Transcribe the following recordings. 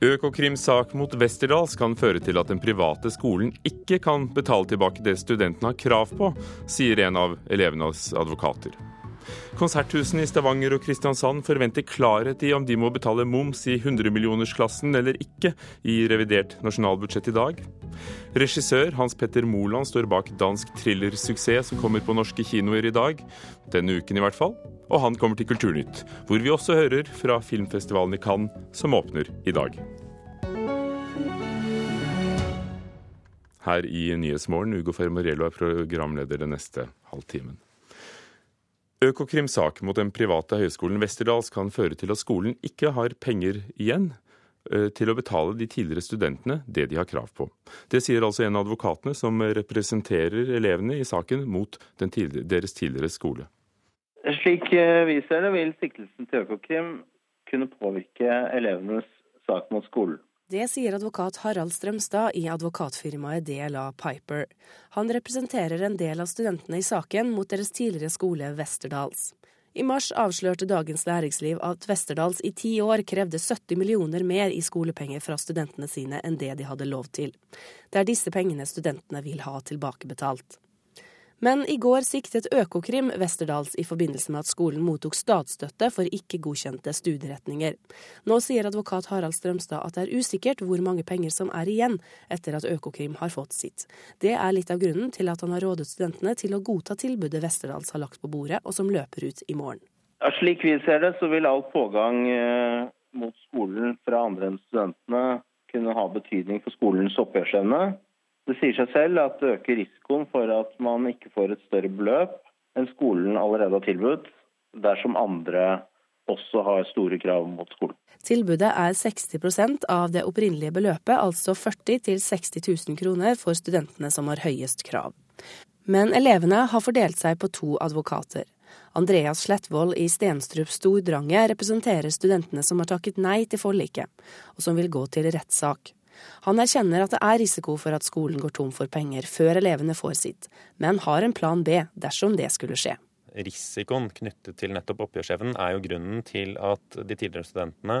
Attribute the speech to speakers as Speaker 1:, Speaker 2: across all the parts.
Speaker 1: Økokrims sak mot Westerdals kan føre til at den private skolen ikke kan betale tilbake det studentene har krav på, sier en av elevenes advokater. Konserthusene i Stavanger og Kristiansand forventer klarhet i om de må betale moms i 100-millionersklassen eller ikke i revidert nasjonalbudsjett i dag. Regissør Hans Petter Moland står bak dansk thrillersuksess som kommer på norske kinoer i dag. Denne uken i hvert fall. Og han kommer til Kulturnytt, hvor vi også hører fra filmfestivalen i Cannes, som åpner i dag. Her i Nyhetsmorgen, Ugo Fermariello er programleder den neste halvtimen. Økokrims sak mot den private høyskolen Westerdals kan føre til at skolen ikke har penger igjen eh, til å betale de tidligere studentene det de har krav på. Det sier altså en av advokatene som representerer elevene i saken mot tidligere, deres tidligere skole.
Speaker 2: Slik eh, vi ser det, vil siktelsen til Økokrim kunne påvirke elevenes sak mot skolen.
Speaker 3: Det sier advokat Harald Strømstad i advokatfirmaet DLA Piper. Han representerer en del av studentene i saken mot deres tidligere skole Westerdals. I mars avslørte Dagens Næringsliv at Westerdals i ti år krevde 70 millioner mer i skolepenger fra studentene sine enn det de hadde lov til. Det er disse pengene studentene vil ha tilbakebetalt. Men i går siktet Økokrim Westerdals i forbindelse med at skolen mottok statsstøtte for ikke godkjente studieretninger. Nå sier advokat Harald Strømstad at det er usikkert hvor mange penger som er igjen etter at Økokrim har fått sitt. Det er litt av grunnen til at han har rådet studentene til å godta tilbudet Westerdals har lagt på bordet, og som løper ut i morgen.
Speaker 2: Ja, slik vi ser det, så vil all pågang eh, mot skolen fra andre enn studentene kunne ha betydning for skolens oppgjørsevne. Det sier seg selv at det øker risikoen for at man ikke får et større beløp enn skolen allerede har tilbudt, dersom andre også har store krav mot skolen.
Speaker 3: Tilbudet er 60% av det opprinnelige beløpet, altså 40 000-60 000 kroner for studentene som har høyest krav. Men elevene har fordelt seg på to advokater. Andreas Slettvold i Stenstrup Stordrange representerer studentene som har takket nei til forliket, og som vil gå til rettssak. Han erkjenner at det er risiko for at skolen går tom for penger før elevene får sitt, men har en plan B dersom det skulle skje.
Speaker 4: Risikoen knyttet til nettopp oppgjørsevnen er jo grunnen til at de tidligere studentene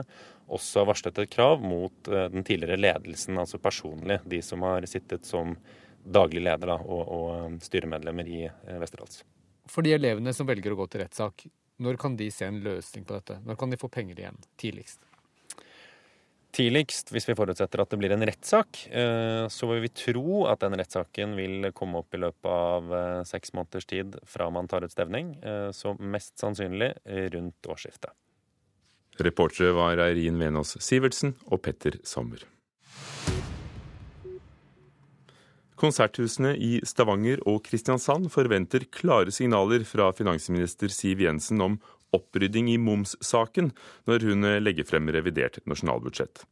Speaker 4: også har varslet et krav mot eh, den tidligere ledelsen, altså personlig, de som har sittet som daglig leder da, og, og, eh, styremedlemmer i eh, Westerdals.
Speaker 5: For de elevene som velger å gå til rettssak, når kan de se en løsning på dette? Når kan de få penger igjen tidligst?
Speaker 4: Tidligst, hvis vi forutsetter at det blir en rettssak, eh, så vil vi tro at den rettssaken vil komme opp i løpet av eh, seks måneders tid fra man tar ut stevning. Eh, så mest sannsynlig rundt årsskiftet.
Speaker 1: Reportere var Eirin Venås Sivertsen og Petter Sommer. Konserthusene i Stavanger og Kristiansand forventer klare signaler fra finansminister Siv Jensen om opprydding i momssaken når hun legger frem revidert nasjonalbudsjett.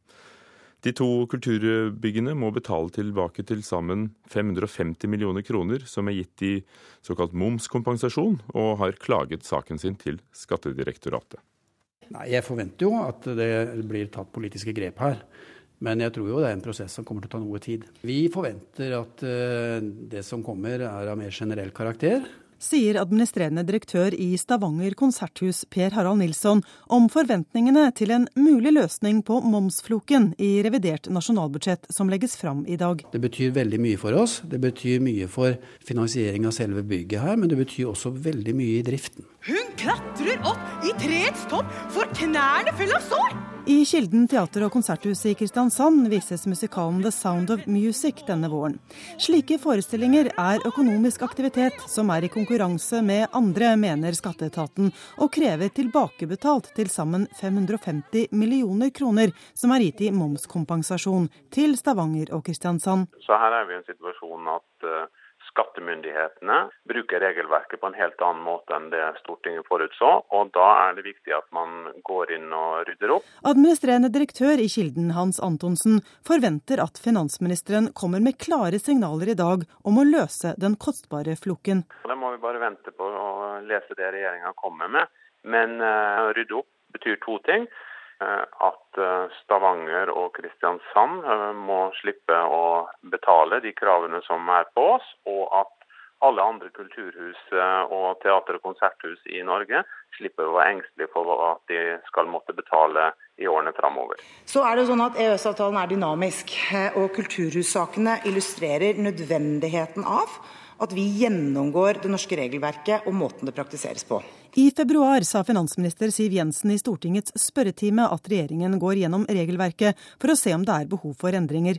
Speaker 1: De to kulturbyggene må betale tilbake til sammen 550 millioner kroner, som er gitt i såkalt momskompensasjon, og har klaget saken sin til Skattedirektoratet.
Speaker 6: Nei, Jeg forventer jo at det blir tatt politiske grep her. Men jeg tror jo det er en prosess som kommer til å ta noe tid. Vi forventer at eh, det som kommer er av mer generell karakter
Speaker 7: sier administrerende direktør i Stavanger konserthus Per Harald Nilsson om forventningene til en mulig løsning på momsfloken i revidert nasjonalbudsjett som legges fram i dag.
Speaker 6: Det betyr veldig mye for oss. Det betyr mye for finansiering av selve bygget her, men det betyr også veldig mye i driften.
Speaker 8: Hun klatrer opp i treets topp, for knærne fulle av sår!
Speaker 7: I Kilden teater- og konserthus i Kristiansand vises musikalen The Sound of Music denne våren. Slike forestillinger er økonomisk aktivitet som er i konkurranse med andre, mener skatteetaten, og krever tilbakebetalt til sammen 550 millioner kroner, som er gitt i momskompensasjon til Stavanger og Kristiansand.
Speaker 9: Så her er vi i en situasjon at uh skattemyndighetene bruker regelverket på en helt annen måte enn det Stortinget forutså. og Da er det viktig at man går inn og rydder opp.
Speaker 7: Administrerende direktør i Kilden, Hans Antonsen, forventer at finansministeren kommer med klare signaler i dag om å løse den kostbare floken.
Speaker 9: Det må vi bare vente på å lese det regjeringa kommer med. Men å rydde opp betyr to ting. Eh, at eh, Stavanger og Kristiansand eh, må slippe å betale de kravene som er på oss, og at alle andre kulturhus og teater- og konserthus i Norge slipper å være engstelige for at de skal måtte betale i årene framover.
Speaker 10: Så er det sånn at EØS-avtalen er dynamisk, og kulturhussakene illustrerer nødvendigheten av at vi gjennomgår det norske regelverket og måten det praktiseres på.
Speaker 7: I februar sa finansminister Siv Jensen i Stortingets spørretime at regjeringen går gjennom regelverket for å se om det er behov for endringer.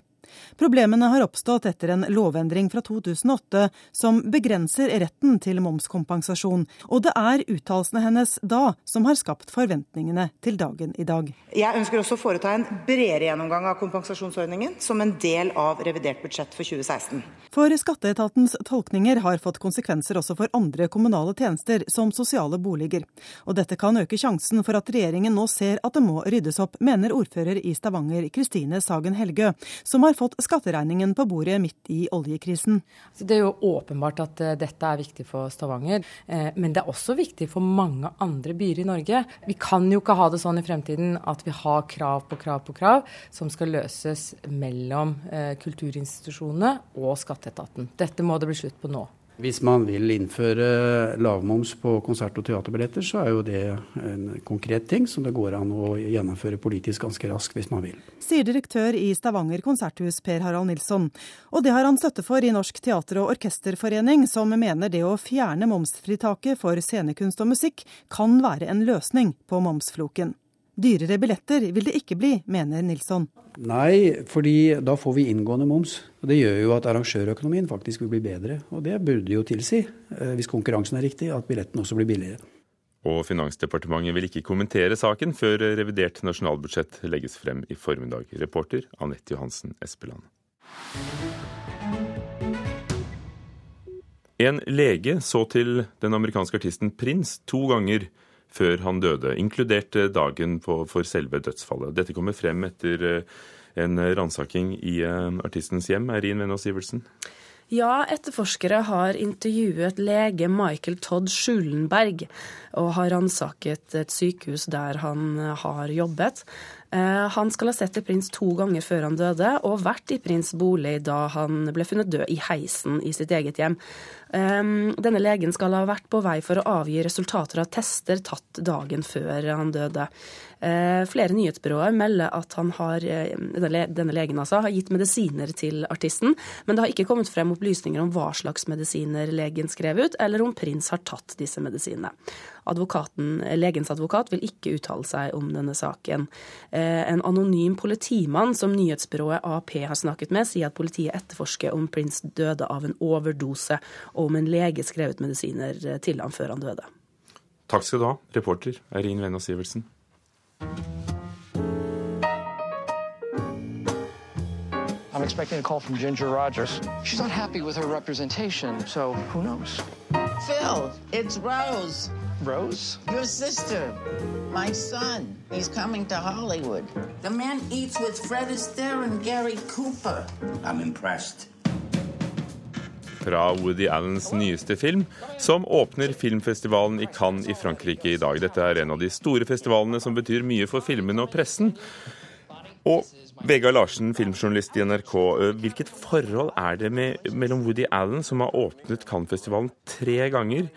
Speaker 7: Problemene har oppstått etter en lovendring fra 2008 som begrenser retten til momskompensasjon, og det er uttalelsene hennes da som har skapt forventningene til dagen i dag.
Speaker 10: Jeg ønsker også å foreta en bredere gjennomgang av kompensasjonsordningen som en del av revidert budsjett for 2016.
Speaker 7: For skatteetatens tolkninger har fått konsekvenser også for andre kommunale tjenester, som sosiale boliger. Og dette kan øke sjansen for at regjeringen nå ser at det må ryddes opp, mener ordfører i Stavanger Kristine Sagen Helgø, som har fått skatteregningen på bordet midt i oljekrisen.
Speaker 11: Det er jo åpenbart at eh, dette er viktig for Stavanger, eh, men det er også viktig for mange andre byer i Norge. Vi kan jo ikke ha det sånn i fremtiden at vi har krav på krav på krav som skal løses mellom eh, kulturinstitusjonene og skatteetaten. Dette må det bli slutt på nå.
Speaker 6: Hvis man vil innføre lavmoms på konsert- og teaterbilletter, så er jo det en konkret ting som det går an å gjennomføre politisk ganske raskt hvis man vil.
Speaker 7: Sier direktør i Stavanger konserthus Per Harald Nilsson. Og det har han støtte for i Norsk teater- og orkesterforening, som mener det å fjerne momsfritaket for scenekunst og musikk kan være en løsning på momsfloken. Dyrere billetter vil det ikke bli, mener Nilsson.
Speaker 6: Nei, fordi da får vi inngående moms. Og Det gjør jo at arrangørøkonomien faktisk vil bli bedre. Og det burde jo tilsi, eh, hvis konkurransen er riktig, at billetten også blir billigere.
Speaker 1: Og Finansdepartementet vil ikke kommentere saken før revidert nasjonalbudsjett legges frem i formiddag. Reporter Anette Johansen Espeland. En lege så til den amerikanske artisten Prince to ganger før han døde, inkludert dagen på, for selve dødsfallet. Dette kommer frem etter eh, en ransaking i eh, artistens hjem. Eirin Venås Iversen?
Speaker 3: Ja, etterforskere har intervjuet lege Michael Todd Schulenberg og har ransaket et sykehus der han har jobbet. Eh, han skal ha sett til prins to ganger før han døde, og vært i prins bolig da han ble funnet død i heisen i sitt eget hjem. Denne legen skal ha vært på vei for å avgi resultater av tester tatt dagen før han døde. Eh, flere nyhetsbyråer melder at har, eh, denne legen altså, har gitt medisiner til artisten, men det har ikke kommet frem opplysninger om hva slags medisiner legen skrev ut, eller om prins har tatt disse medisinene. Advokaten, legens advokat vil ikke uttale seg om denne saken. Eh, en anonym politimann som nyhetsbyrået AP har snakket med, sier at politiet etterforsker om prins døde av en overdose, om en lege skrev ut medisiner til ham før han døde.
Speaker 1: Takk skal du ha, reporter Eirin Venås Sivertsen.
Speaker 12: I'm expecting a call from Ginger Rogers. She's not happy with her representation, so who knows?
Speaker 13: Phil, it's Rose.
Speaker 12: Rose?
Speaker 13: Your sister. My son. He's coming to Hollywood. The man eats with Fred Astaire and Gary Cooper.
Speaker 14: I'm impressed.
Speaker 1: Fra Woody Allens nyeste film, som åpner filmfestivalen i Cannes i Frankrike i dag. Dette er en av de store festivalene som betyr mye for filmene og pressen. Og Vegard Larsen, filmjournalist i NRK. Hvilket forhold er det med, mellom Woody Allen, som har åpnet Cannes-festivalen tre ganger,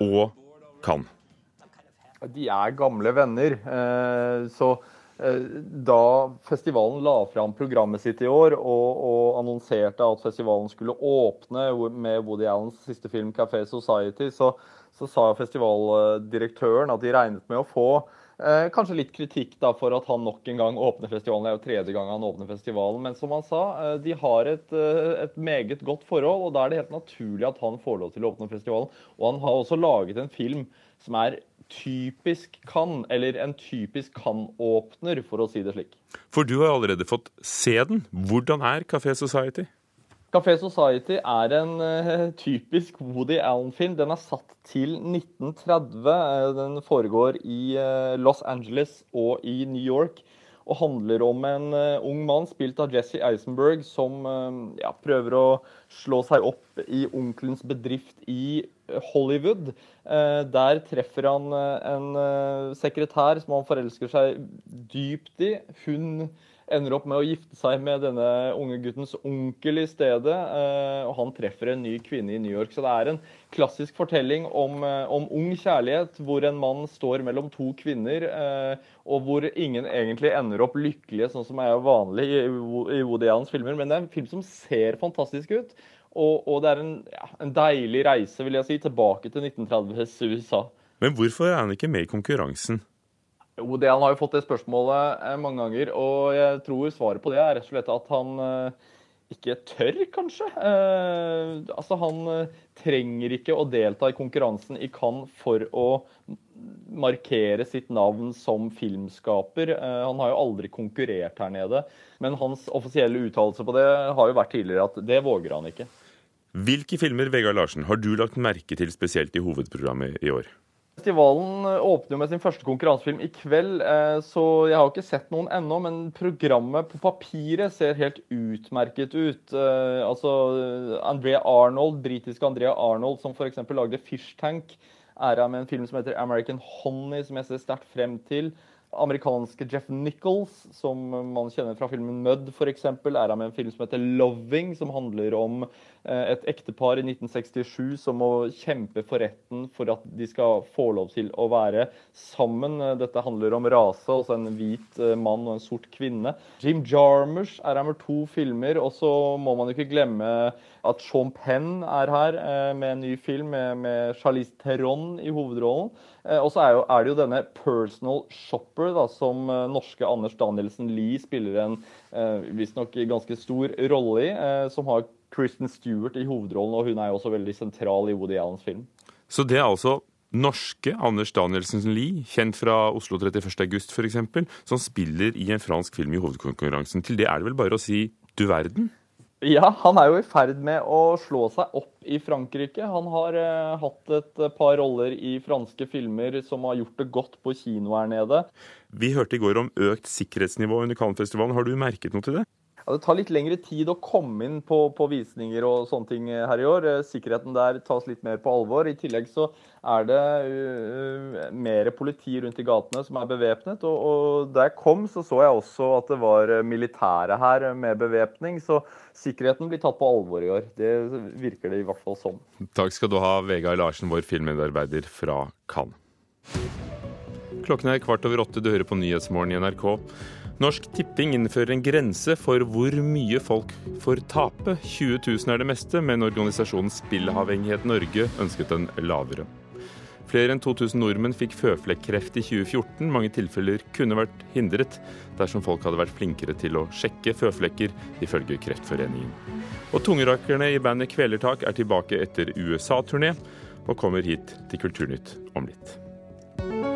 Speaker 1: og Cannes?
Speaker 15: De er gamle venner. så Eh, da festivalen la fram programmet sitt i år og, og, annonserte at festivalen skulle åpne med Woody Allens siste film 'Café Society', så, så sa festivaldirektøren at de regnet med å få eh, kanskje litt kritikk da for at han nok en gang åpner festivalen. Det er jo tredje gang han åpner festivalen. Men som han sa, eh, de har et, eh, et, meget godt forhold, og da er det helt naturlig at han får lov til å åpne festivalen. Og han har også laget en film som er typisk kan, eller en typisk kan-åpner, for å si det slik.
Speaker 1: For du har allerede fått se den. Hvordan er Café Society?
Speaker 15: Café Society er en uh, typisk Woody Allen-film. Den er satt til 1930. Eh, den foregår i uh, Los Angeles og i New York og handler om en uh, ung mann spilt av Jesse Eisenberg som ja, prøver å slå seg opp i onkelens bedrift i Hollywood. Uh, der treffer han en sekretær som han forelsker seg dypt i. Hun ender opp med å gifte seg med denne unge guttens onkel i stedet. eh, Og han treffer en ny kvinne i New York. Så det er en klassisk fortelling om, eh, om ung kjærlighet, hvor en mann står mellom to kvinner, eh, og hvor ingen egentlig ender opp lykkelige, sånn som er vanlig i Woody Allens filmer. Men det er en film som ser fantastisk ut. Og, og det er en, ja, en deilig reise vil jeg si, tilbake til 1930-s USA.
Speaker 1: Men hvorfor er han ikke med i konkurransen?
Speaker 15: Jo, det, Han har jo fått det spørsmålet eh, mange ganger, og jeg tror svaret på det er rett og slett at han eh, ikke tør, kanskje. Eh, altså, han eh, trenger ikke å delta i konkurransen i Cannes for å markere sitt navn som filmskaper. Eh, han har jo aldri konkurrert her nede, men hans offisielle uttalelse på det har jo vært tidligere at det våger han ikke.
Speaker 1: Hvilke filmer Vegard Larsen, har du lagt merke til spesielt i hovedprogrammet i år?
Speaker 15: Festivalen eh, åpner jo med sin første konkurransefilm i kveld, eh, så jeg har ikke sett noen ennå. Men programmet på papiret ser helt utmerket ut. Eh, Altså, Andrea Arnold, britiske Andrea Arnold, som f.eks. lagde Fish Tank, er her med en film som heter American Honey, som jeg ser sterkt frem til. Amerikanske Jeff Nichols, som man kjenner fra filmen Mud f.eks., er her med en film som heter Loving, som handler om eh, et ektepar i 1967 som må kjempe for retten for at de skal få lov til å være sammen. Dette handler om rase, altså en hvit eh, mann og en sort kvinne. Jim Jarmusch er her med to filmer, og så må man jo ikke glemme at Sean Penn er her eh, med en ny film med, med Charlize Theron i hovedrollen. Eh, Og så er, er det jo denne personal shopper da, som eh, norske Anders Danielsen Lie spiller en visstnok ganske stor rolle i, som har Kristen Stewart i hovedrollen, og hun er jo også veldig sentral i Woody Allens film.
Speaker 1: Så det er altså norske Anders Danielsen Lie, kjent fra Oslo 31. august f.eks., som spiller i en fransk film i hovedkonkurransen. Til det er det vel bare å si du verden?
Speaker 15: Ja, han er jo i ferd med å slå seg opp i Frankrike. Han har eh, hatt et par roller i franske filmer som har gjort det godt på kino her nede.
Speaker 1: Vi hørte i går om økt sikkerhetsnivå under Cannes-festivalen. Har du merket noe til det?
Speaker 15: Ja, det tar litt lengre tid å komme inn på, på visninger og sånne ting her i år. Eh, Sikkerheten der tas litt mer på alvor. I tillegg så er det uh, mer politi rundt i gatene som er bevæpnet. Og, og da jeg kom, så så jeg også at det var militære her med bevæpning. Så sikkerheten blir tatt på alvor i år. Det virker det i hvert fall som.
Speaker 1: Takk skal du ha, Vegard Larsen, vår filmmedarbeider fra Cannes. Klokken er kvart over åtte, du hører på Nyhetsmorgen i NRK. Norsk Tipping innfører en grense for hvor mye folk får tape. 20 000 er det meste, men organisasjonen Spillavhengighet Norge ønsket den lavere. Flere enn 2000 nordmenn fikk føflekkreft i 2014. Mange tilfeller kunne vært hindret dersom folk hadde vært flinkere til å sjekke føflekker, ifølge Kreftforeningen. Og tungerakerne i bandet Kvelertak er tilbake etter USA-turné, og kommer hit til Kulturnytt om litt.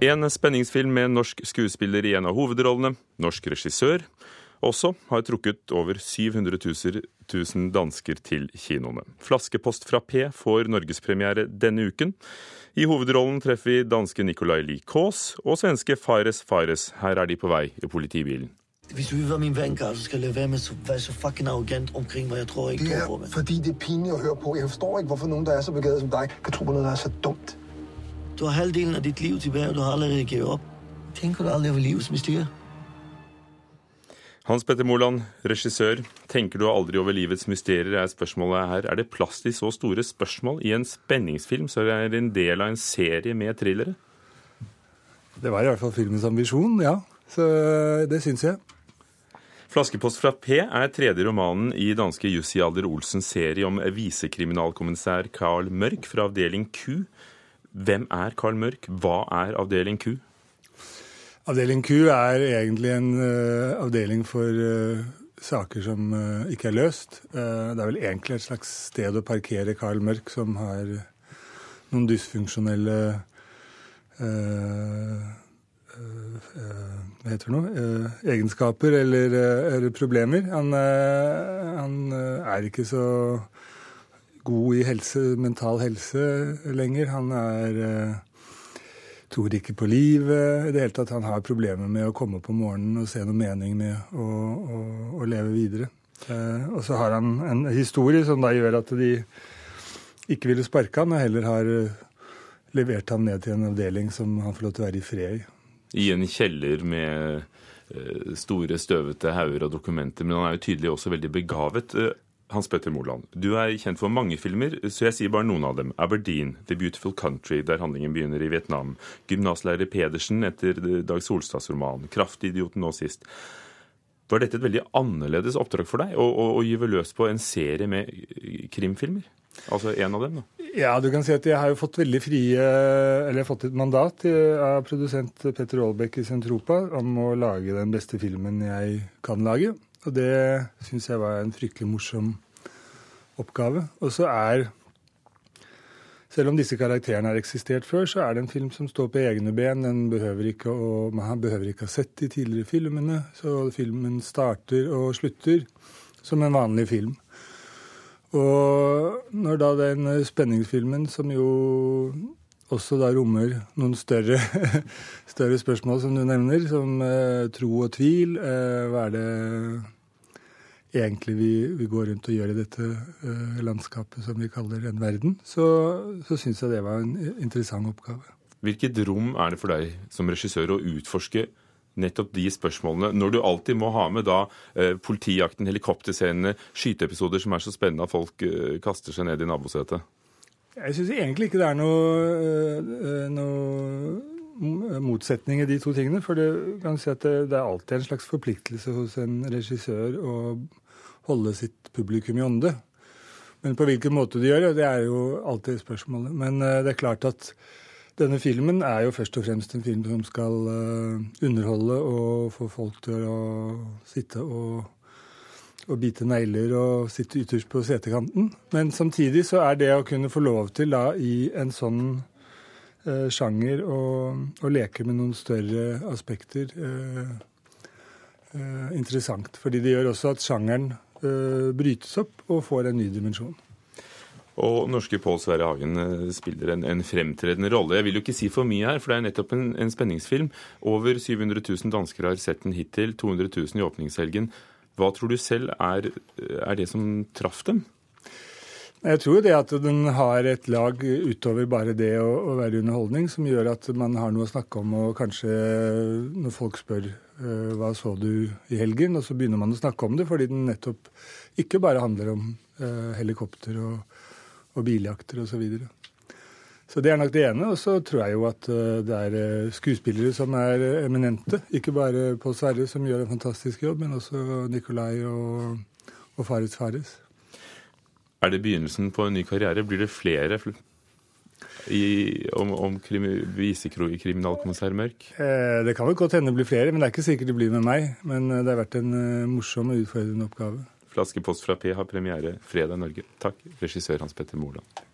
Speaker 1: En spenningsfilm med norsk skuespiller i en av hovedrollene, norsk regissør, også har trukket over 700 000 dansker til kinoene. 'Flaskepost fra P' får norgespremiere denne uken. I hovedrollen treffer vi danske Nicolai Lie Kaas og svenske Fares Fares. Her er de på vei i politibilen.
Speaker 14: Hvis du vil være min vanguard, så skal jeg være med at være så fucking arrogant omkring, hva jeg tror, jeg
Speaker 16: ikke
Speaker 14: tror på.
Speaker 16: er fordi, det er pinlig å høre på. Jeg forstår ikke, hvorfor noen der er så begavet som deg, kan tro på noe der er så dumt.
Speaker 14: Du har halvdelen av ditt liv tilbake, og du har allerede gitt opp. Tenker du aldri over livets mysterier?
Speaker 1: Hans Petter Moland, regissør. Tenker du aldri over livets mysterier, er spørsmålet her. Er det plass til så store spørsmål i en spenningsfilm som er en del av en serie med thrillere?
Speaker 17: Det var i hvert fall filmens ambisjon, ja. Så det syns jeg.
Speaker 1: 'Flaskepost fra P' er tredje romanen i danske Jussi Alder Olsens serie om visekriminalkommissær Carl Mørk fra avdeling Q. Hvem er Carl Mørk? Hva er avdeling Q?
Speaker 17: Avdeling Q er egentlig en uh, avdeling for uh, saker som uh, ikke er løst. Det er vel egentlig et slags sted å parkere Carl Mørk, som har noen dysfunksjonelle hva heter det nå, eh, egenskaper eller, eller problemer. Han, han er ikke så god i helse, mental helse lenger. Han er eh, tror ikke på livet. I det hele tatt Han har problemer med å komme om morgenen og se noe mening med å, å, å leve videre. Eh, og så har han en historie som da gjør at de ikke ville sparke han, og heller har eh, levert han ned til en avdeling som han får lov til å være i fred i.
Speaker 1: i en kjeller med eh, store, støvete hauger og dokumenter. Men han er jo tydelig også veldig begavet. Eh, Hans Petter Moland, du er kjent for mange filmer, så jeg sier bare noen av dem. Aberdeen, The Beautiful Country, der handlingen begynner i Vietnam. Gymnaslærer Pedersen etter Dag Solstads roman. Kraftidioten nå sist. Var dette et veldig annerledes oppdrag for deg, å, å, å gyve løs på en serie med krimfilmer? Altså en av dem, da?
Speaker 17: Ja, du kan si at jeg har jo fått veldig frie Eller fått et mandat av produsent Petter Aalbeck i Sentropa om å lage den beste filmen jeg kan lage. Og det syns jeg var en fryktelig morsom oppgave. Og så er selv om disse karakterene har eksistert før, så er det en film som står på egne ben. Den behøver ikke å, Man behøver ikke ha sett de tidligere filmene. Så filmen starter og slutter som en vanlig film. Og når da den spenningsfilmen, som jo også da rommer noen større, større spørsmål, som du nevner, som eh, tro og tvil. Eh, hva er det egentlig vi, vi, går rundt og gjør i dette eh, landskapet som vi kaller en verden? Så, så syns jeg det var en interessant oppgave.
Speaker 1: Hvilket rom er det for deg som regissør å utforske nettopp de spørsmålene, når du alltid må ha med da eh, politijakten, helikopterscenene, skyteepisoder som er så spennende at folk eh, kaster seg ned i nabosetet?
Speaker 17: Jeg syns egentlig ikke det er noe, eh, noe motsetning i de to tingene. For det, kan si at det, det, er alltid en slags forpliktelse hos en regissør å holde sitt publikum i ånde. Men på hvilken måte de gjør det, det er jo alltid spørsmålet. Men eh, det er klart at denne filmen er jo først og fremst en film som skal underholde og få folk til å sitte og, og bite negler og sitte ytterst på setekanten. Men samtidig så er det å kunne få lov til da i en sånn eh, sjanger å leke med noen større aspekter uh, interessant. Fordi det gjør også at sjangeren brytes opp og får en ny dimensjon.
Speaker 1: Og norske Pål Sverre Hagen eh, spiller en, en, fremtredende rolle. Jeg vil jo ikke si for mye her, for det er nettopp en, en spenningsfilm. Over 700 000 dansker har sett den hittil, 200 000 i åpningshelgen. Hva tror du selv er, er det som traff dem?
Speaker 17: Jeg tror det at den har et lag utover bare det å, å, være underholdning, som gjør at man har noe å snakke om. Og kanskje når folk spør uh, hva så du i helgen, og så begynner man å snakke om det, fordi den nettopp ikke bare handler om uh, helikopter og og biljakter osv. Så, det er nok det ene. Og så tror jeg jo at eh, det er eh, skuespillere som er eh, eminente. Ikke bare Pål Sverre, som gjør en fantastisk jobb, men også Nikolai og, og Fares Fares.
Speaker 1: Er det begynnelsen på en ny karriere? Blir det flere i, om, om krim, i kriminalkommissær Mørk?
Speaker 17: Eh, det kan vel godt hende det blir flere, men det er ikke sikkert det blir med meg. Men det har vært en morsom og utfordrende oppgave.
Speaker 1: Flaskepost fra P har premiere fredag i Norge. Takk, regissør Hans Petter Moland.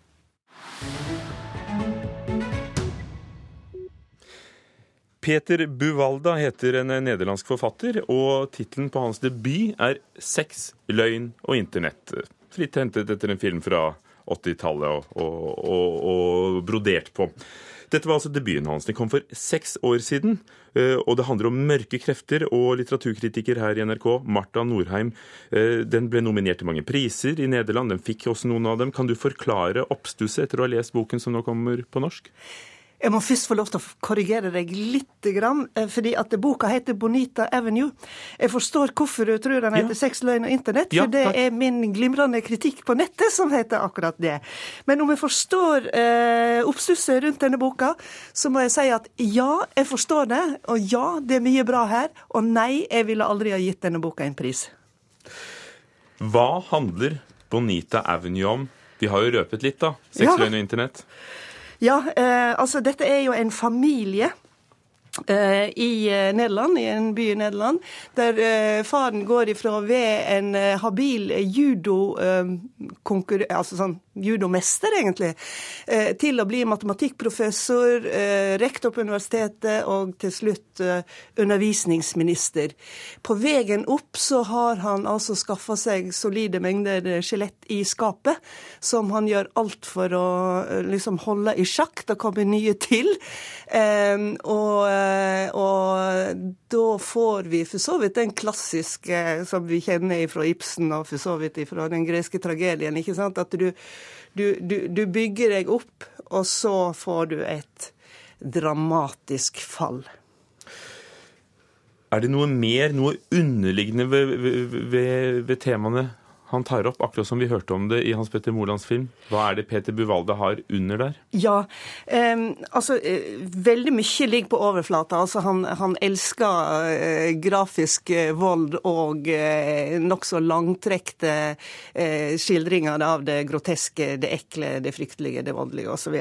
Speaker 1: Peter Buvalda heter en nederlandsk forfatter, og tittelen på hans debut er 'Sex, løgn og internett'. Fritt hentet etter en film fra 80-tallet og, og, og, og brodert på. Dette var altså debuten hans. Den kom for seks år siden. Eh, og det handler om mørke krefter. Og litteraturkritiker her i NRK, Marta Norheim, eh, den ble nominert til mange priser i Nederland. Den fikk også noen av dem. Kan du forklare oppstusset etter å ha lest boken som nå kommer på norsk?
Speaker 18: Jeg må først få lov til å korrigere deg litt, eh, fordi at boka heter 'Bonita Avenue'. Jeg forstår hvorfor du tror den heter ja. 'Sex, løgn og internett', for ja, det er min glimrende kritikk på nettet som heter akkurat det. Men om jeg forstår eh, oppstusset rundt denne boka, så må jeg si at ja, jeg forstår det, og ja, det er mye bra her, og nei, jeg ville aldri ha gitt denne boka en pris.
Speaker 1: Hva handler Bonita Avenue om? Vi har jo røpet litt, da. Sex, ja. løgn og internett.
Speaker 18: Ja, eh, altså dette er jo en familie Eh, i eh, Nederland, i en by i Nederland, der faren går ifra ved en habil judo altså sånn judomester, egentlig, til å bli matematikkprofessor, rektor på universitetet og til slutt undervisningsminister. På veien opp så har han altså skaffa seg solide mengder skjelett i skapet, som han gjør alt for å liksom holde i sjakk. Det kommer nye til. Og Eh, og da får vi for så vidt den klassiske som vi kjenner fra Ibsen og for så vidt fra den greske tragedien. ikke sant? At du, du, du, du bygger deg opp, og så får du et dramatisk fall.
Speaker 1: Er det noe mer, noe underliggende ved, ved, ved, ved temaene han tar opp, akkurat som vi hørte om det i Hans Petter Molands film? Hva er det Peter Buvalde har under der?
Speaker 18: Ja, eh, altså eh, veldig mye ligger på overflata. Altså han, han elsker eh, grafisk eh, vold og eh, nokså langtrekte eh, skildringer av det groteske, det ekle, det fryktelige, det voldelige osv.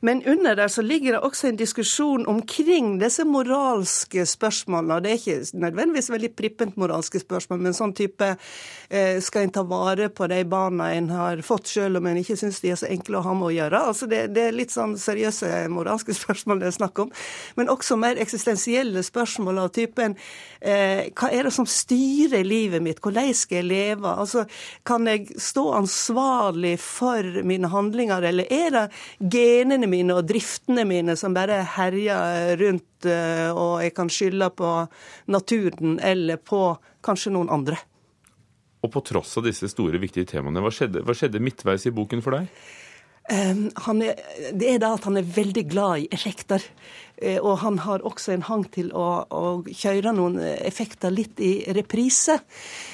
Speaker 18: Men under der så ligger det også en diskusjon omkring disse moralske spørsmålene. Det er ikke nødvendigvis veldig prippent moralske spørsmål, men sånn type eh, skal en ta vare på de barna en har fått, selv om en ikke syns de er så enkle å ha med å gjøre. Altså det, det, er litt sånn seriøse moralske spørsmål det er snakk om. Men også mer eksistensielle spørsmål av typen eh, hva er det som styrer livet mitt? Hvordan skal jeg leve? Altså, kan jeg stå ansvarlig for mine handlinger, eller er det genene mine og driftene mine som bare herjer rundt, eh, og jeg kan skylde på naturen eller på kanskje noen andre?
Speaker 1: Og på tross av disse store, viktige temaene, hva skjedde, hva skjedde midtveis i boken for deg?
Speaker 18: Um, er, det er da at han er veldig glad i effekter. Uh, og han har også en hang til å, å, kjøre noen effekter litt i reprise.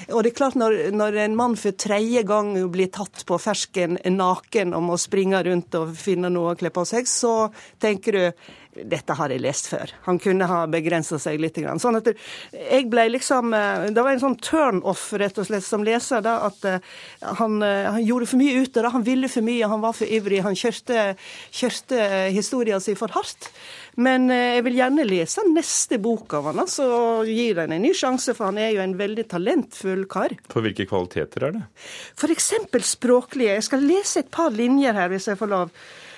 Speaker 18: Og det er klart, når, når en mann for tredje gang blir tatt på fersken naken og må springe rundt og finne noe å kle på seg, så tenker du dette har jeg lest før. Han kunne ha begrensa seg litt. Sånn at jeg ble liksom eh, Det var en sånn turn-off rett og slett som leser, da, at eh, han, eh, han gjorde for mye ut av det. Han ville for mye, han var for ivrig. Han kjørte, kjørte historien sin for hardt. Men jeg vil gjerne lese neste bok av han, så gir den en ny sjanse, for han er jo en veldig talentfull kar.
Speaker 1: For hvilke kvaliteter er det?
Speaker 18: Eksempel språklige. Jeg skal lese et par linjer her, hvis jeg får lov.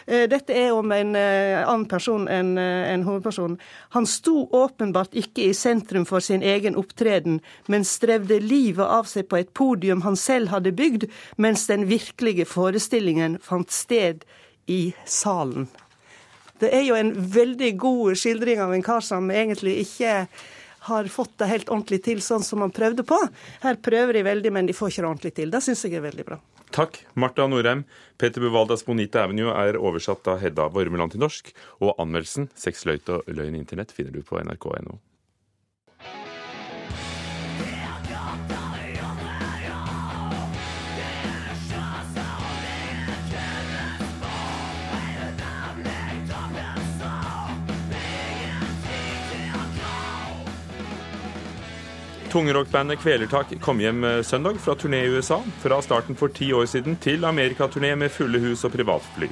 Speaker 18: Eh, dette er om en eh, annen person enn eh, en hovedperson. Han sto åpenbart ikke i sentrum for sin egen opptreden, men strevde livet av seg på et podium han selv hadde bygd, mens den virkelige forestillingen fant sted i salen. Det er jo en veldig god skildring av en kar som egentlig ikke har fått det helt ordentlig til sånn som han prøvde på. Her prøver de veldig, men de får ikke det ordentlig til. Det syns jeg er veldig bra.
Speaker 1: Takk, Marta Norheim. Peter Buvaldas Bonita Avenue er oversatt av Hedda Vormeland til norsk, og anmeldelsen 'Sex, løyt og løgn internett' finner du på nrk.no. Tungerockbandet Kvelertak kom hjem eh, søndag fra turné i USA. Fra starten for ti år siden til amerikaturné med fulle hus og privatfly.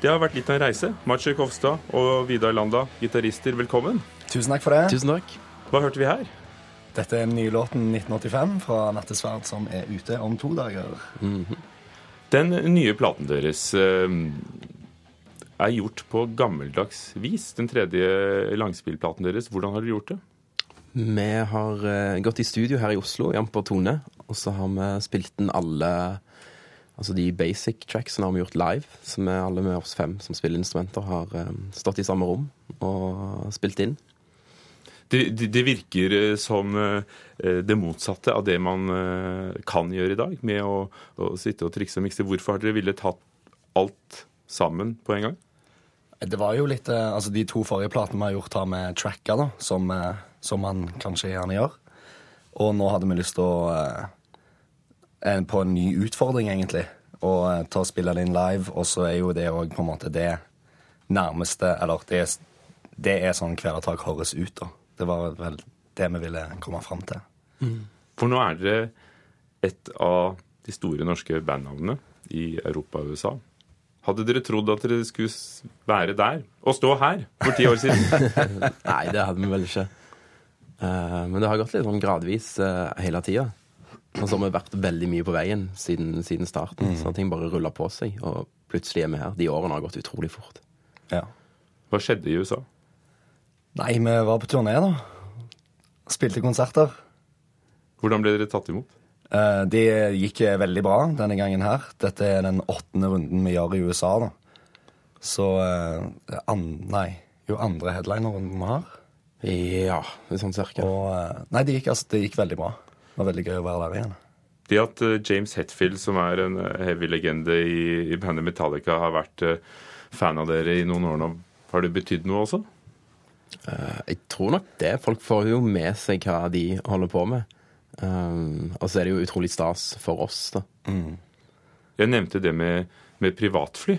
Speaker 1: Det har vært litt av en reise. Maciej Kofstad og Vidar Landa, gitarister, velkommen.
Speaker 19: Tusen takk for det.
Speaker 20: Tusen takk.
Speaker 1: Hva hørte vi her?
Speaker 19: Dette er den nye låten 1985 fra Nattesverd, som er ute om to dager. Mm -hmm.
Speaker 1: Den nye platen deres eh, er gjort på gammeldags vis. Den tredje langspillplaten deres. Hvordan har dere gjort det?
Speaker 20: Vi har uh, gått i studio her i Oslo, i Amper Tone, og så har vi spilt inn alle Altså de basic tracksene har vi gjort live, så vi alle med oss fem som spiller instrumenter, har um, stått i samme rom og spilt inn.
Speaker 1: Det, det, det virker uh, som uh, det motsatte av det man kan gjøre i dag, med å, å sitte og trikse og mikse. Hvorfor har dere villet tatt alt sammen på en gang?
Speaker 19: Det var jo litt Altså, de to forrige platene vi har gjort, har med tracka, da, som som man kanskje gjerne gjør. Og nå hadde vi lyst til å eh, På en ny utfordring, egentlig. Og eh, ta og spille det inn live. Og så er jo det òg på en måte det nærmeste Eller det, det er sånn Kvelertak høres ut, da. Det var vel det vi ville komme fram til.
Speaker 1: Mm. For nå er dere et av de store norske bandnavnene i Europa og USA. Hadde dere trodd at dere skulle være der og stå her for ti år siden?
Speaker 20: Nei, det hadde vi vel ikke. Uh, men det har gått litt sånn gradvis uh, hele tida. Og så har vi vært veldig mye på veien siden, siden starten. Mm. Så ting bare ruller på seg, og plutselig er vi her. De årene har gått utrolig fort.
Speaker 19: Ja.
Speaker 1: Hva skjedde i USA?
Speaker 19: Nei, vi var på turné, da. Spilte konserter.
Speaker 1: Hvordan ble dere tatt imot?
Speaker 19: Uh, det gikk veldig bra denne gangen her. Dette er den åttende runden vi gjør i USA, da. Så an, Nei, jo andre headlinerunden vi har.
Speaker 20: Ja, sånn cirka.
Speaker 19: Og, eh, nei, det gikk, altså, det gikk, veldig bra. Det var veldig gøy å være der igjen.
Speaker 1: Det at uh, James Hetfield, som er en uh, heavy legende i, i bandet Metallica, har vært fan av dere i noen år nå, har det betydd noe også?
Speaker 20: Uh, jeg tror nok det. Folk får jo med seg hva de holder på med. Um, og så er det jo utrolig stas for oss, da.
Speaker 1: Jeg nevnte det med, med privatfly.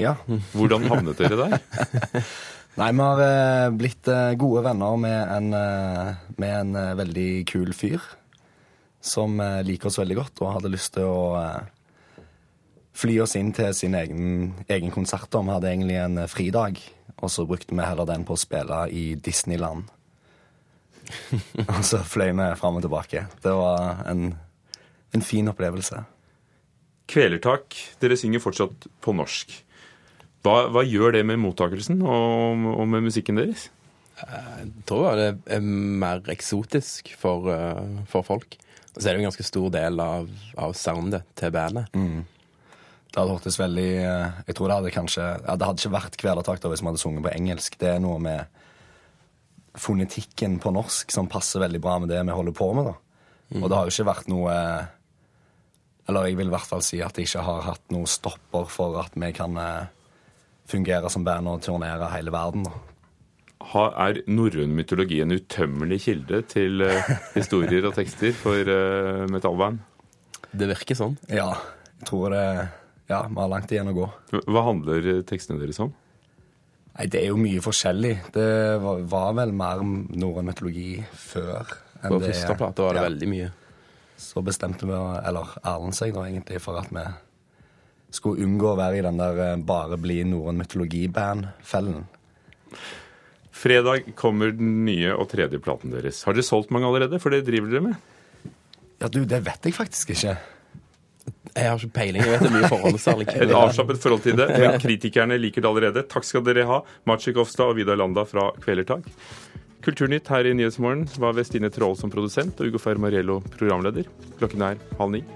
Speaker 19: Ja.
Speaker 1: Hvordan havnet dere der?
Speaker 19: Nei, vi har eh, blitt eh, gode venner med en, eh, med en veldig kul fyr som liker oss veldig godt og hadde lyst til å fly oss inn til sin egen, egen konsert. Vi hadde egentlig en fridag, og så brukte vi heller den på å spille i Disneyland. og så fløy vi fram og tilbake. Det var en, en fin opplevelse.
Speaker 1: Kvelertak, dere synger fortsatt på norsk. Hva, hva gjør det med mottakelsen og, og med musikken deres?
Speaker 20: Jeg tror det er mer eksotisk for, eh, for folk. Og så er det jo en ganske stor del av, av soundet til bandet.
Speaker 19: Det hadde hørtes veldig eh, Jeg tror det hadde kanskje ja, Det hadde ikke vært kvelertak hvis vi hadde sunget på engelsk. Det er noe med fonetikken på norsk som passer veldig bra med det vi holder på med. da. Og det har jo ikke vært noe Eller jeg vil i hvert fall si at det ikke har hatt noe stopper for at vi kan eh, fungere som band og turnere hele verden.
Speaker 1: Ha, er norrøn mytologi en utømmelig kilde til uh, historier og tekster for uh, metallband?
Speaker 20: Det virker sånn.
Speaker 19: Ja, jeg tror det Ja, vi har langt igjen å gå.
Speaker 1: Hva handler eh, tekstene deres om?
Speaker 19: Nei, Det er jo mye forskjellig. Det var, var vel mer norrøn mytologi før. enn
Speaker 20: På første plate var det
Speaker 19: ja.
Speaker 20: veldig mye.
Speaker 19: Så bestemte vi, eller Erlend seg da egentlig, for at vi skulle unngå å være i den der eh, bare bli norrøn mytologi-band-fellen.
Speaker 1: Fredag kommer den nye og tredje platen deres. Har dere solgt mange allerede? For det driver dere med?
Speaker 19: Ja, du, det vet jeg faktisk ikke.
Speaker 20: Jeg har ikke peiling. Jeg vet det mye forholdssalg.
Speaker 1: Et avslappet forhold til det, men kritikerne liker det allerede. Takk skal dere ha, Maciek Ofstad og Vidar Landa fra Kvelertak. Kulturnytt her i Nyhetsmorgen var Vestine Traal som produsent og Ugo Fermariello programleder. Klokken er halv ni.